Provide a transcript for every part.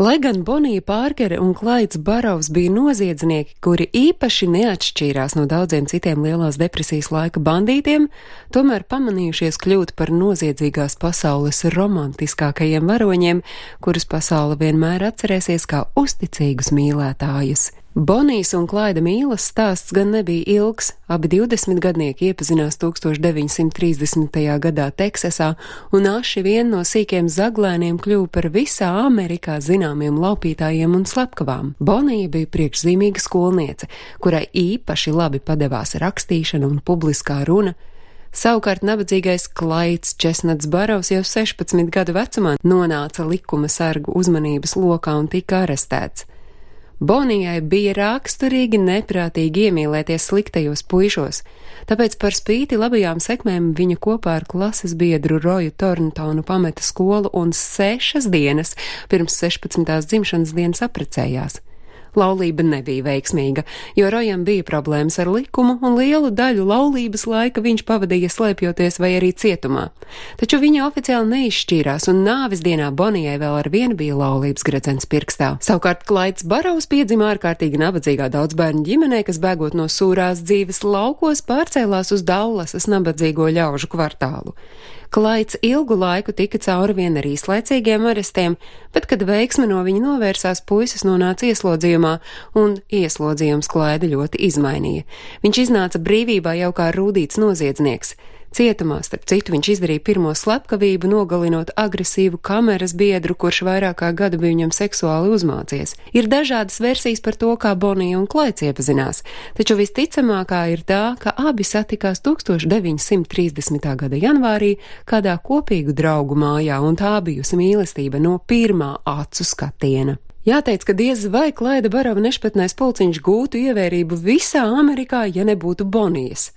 Lai gan Bonija Pārkere un Klaids Barovs bija noziedznieki, kuri īpaši neatšķīrās no daudziem citiem lielās depresijas laika bandītiem, tomēr pamanījušies kļūt par noziedzīgās pasaules romantiskākajiem varoņiem, kurus pasaule vienmēr atcerēsies kā uzticīgus mīlētājus. Bonijas un Klaida mīlas stāsts gan nebija ilgs, abi 20 gadnieki iepazinās 1930. gadā Teksasā, un aši vien no sīkiem zaglēniem kļuva par visā Amerikā zināmiem laupītājiem un slepkavām. Bonija bija priekšzīmīga skolniece, kurai īpaši labi padevās rakstīšana un publiskā runa, Savukārt nabadzīgais Klaids Česnats Barovs jau 16 gadu vecumā nonāca likuma sargu uzmanības lokā un tika arestēts. Bonijai bija raksturīgi neprātīgi iemīlēties sliktajos puišos, tāpēc par spīti labajām sekmēm viņa kopā ar klases biedru Roju Torntonu pameta skolu un sešas dienas pirms 16. dzimšanas dienas aprecējās. Laulība nebija veiksmīga, jo Rojam bija problēmas ar likumu, un lielu daļu laulības laika viņš pavadīja slēpjoties vai arī cietumā. Taču viņa oficiāli neizšķīrās, un nāvis dienā Bonijai vēl ar vienu bija laulības gredzens pirkstā. Savukārt Klaids Barovs piedzima ārkārtīgi nabadzīgā daudzbērnu ģimenē, kas bēgot no sūrās dzīves laukos pārcēlās uz Dallasas nabadzīgo ļaužu kvartālu. Klaids ilgu laiku tika cauri vien ar īslaicīgiem arestiem, bet, kad veiksme no viņa novērsās, puisis nonāca ieslodzījumā, un ieslodzījums Klaida ļoti izmainīja. Viņš iznāca brīvībā jau kā rūdīts noziedznieks. Cietumā, starp citu, viņš izdarīja pirmo slepkavību, nogalinot agresīvu kameras biedru, kurš vairāk kā gadu bija viņam seksuāli uzmācies. Ir dažādas versijas par to, kā Bonija un Klaids iepazinās, taču visticamākā ir tā, ka abi satikās 1930. gada janvārī kādā kopīgu draugu mājā, un tā bijusi mīlestība no pirmā acu skatiena. Jāteic, ka diez vai Klaida Barava nešpatnais pulciņš gūtu ievērību visā Amerikā, ja nebūtu Bonijas.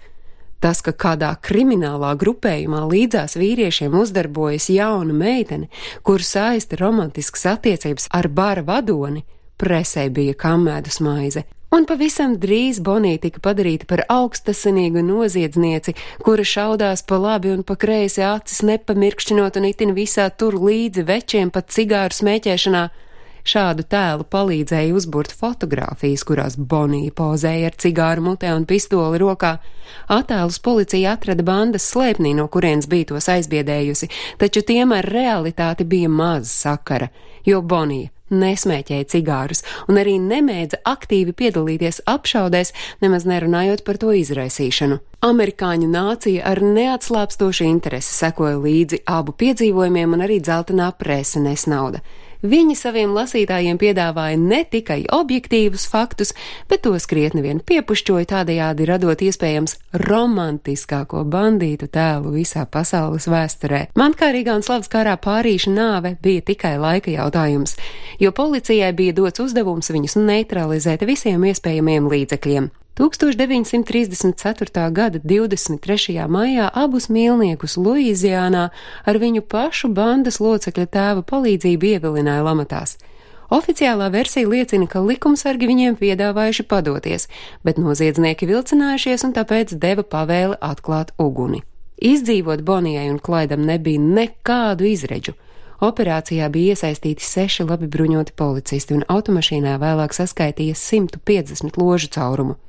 Tas, ka kādā kriminālā grupējumā līdzās vīriešiem uzdarbojas jauna meitene, kur saista romantiskas attiecības ar bara vadoni, presē bija kamēdus maize. Un pavisam drīz Bonija tika padarīta par augstasinīgu noziedznieci, kura šaudās pa labi un pa kreisi acis nepamirkšķinot un itin visā tur līdzi večiem pat cigāru smēķēšanā. Šādu tēlu palīdzēja uzburt fotogrāfijas, kurās Bonija pozēja ar cigāru mutē un pistoli rokā. Attēlus policija atrada bandas slēpnī, no kurienes bija tos aizbiedējusi, taču tiem ar realitāti bija maz sakara, jo Bonija nesmēķēja cigārus un arī nemēdza aktīvi piedalīties apšaudēs, nemaz nerunājot par to izraisīšanu. Amerikāņu nācija ar neatslāpstošu interesi sekoja līdzi abu piedzīvojumiem un arī dzeltenā prese nesnauda. Viņi saviem lasītājiem piedāvāja ne tikai objektīvus faktus, bet tos krietni vien piepušķoja tādējādi radot iespējams romantiskāko bandītu tēlu visā pasaules vēsturē. Man kā Rīgā un Slavas karā pārīša nāve bija tikai laika jautājums, jo policijai bija dots uzdevums viņus neutralizēt visiem iespējamiem līdzekļiem. 1934. gada 23. maijā abus mīlniekus Luīzijānā ar viņu pašu bandas locekļa tēva palīdzību ievilināja lamatās. Oficiālā versija liecina, ka likumsargi viņiem piedāvājuši padoties, bet noziedznieki vilcinājušies un tāpēc deva pavēli atklāt uguni. Izdzīvot Bonijai un Klaidam nebija nekādu izredzu. Operācijā bija iesaistīti seši labi bruņoti policisti, un automašīnā vēlāk saskaitīja 150 ložu caurumu.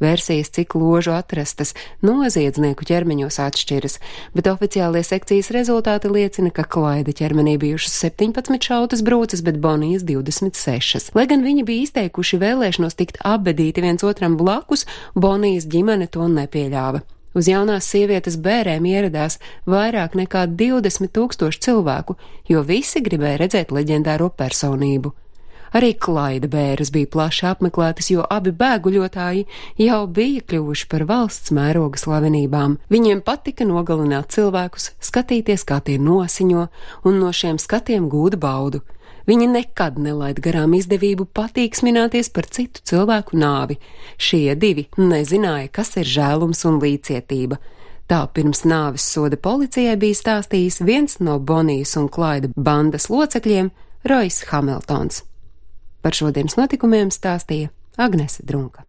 Versijas, cik ložu atrastas, noziedznieku ķermeņos atšķiras, bet oficiālie sekcijas rezultāti liecina, ka Klaida ķermenī bijušas 17 šautas brūces, bet Bonijas 26. Lai gan viņi bija izteikuši vēlēšanos tikt apbedīti viens otram blakus, Bonijas ģimene to nepieļāva. Uz jaunās sievietes bērēm ieradās vairāk nekā 20 tūkstoši cilvēku, jo visi gribēja redzēt leģendāro personību. Arī klaida bēras bija plaši apmeklētas, jo abi bēguļotāji jau bija kļuvuši par valsts mēroga slavenībām. Viņiem patika nogalināt cilvēkus, skatīties, kā tie nosiņo, un no šiem skatiem gūda baudu. Viņi nekad nelaid garām izdevību patīksmināties par citu cilvēku nāvi. Šie divi nezināja, kas ir žēlums un līdzcietība. Tā pirms nāves soda policijai bija stāstījis viens no Bonijas un Klaida bandas locekļiem - Rois Hamiltons. Par šodienas notikumiem stāstīja Agnese Drunka.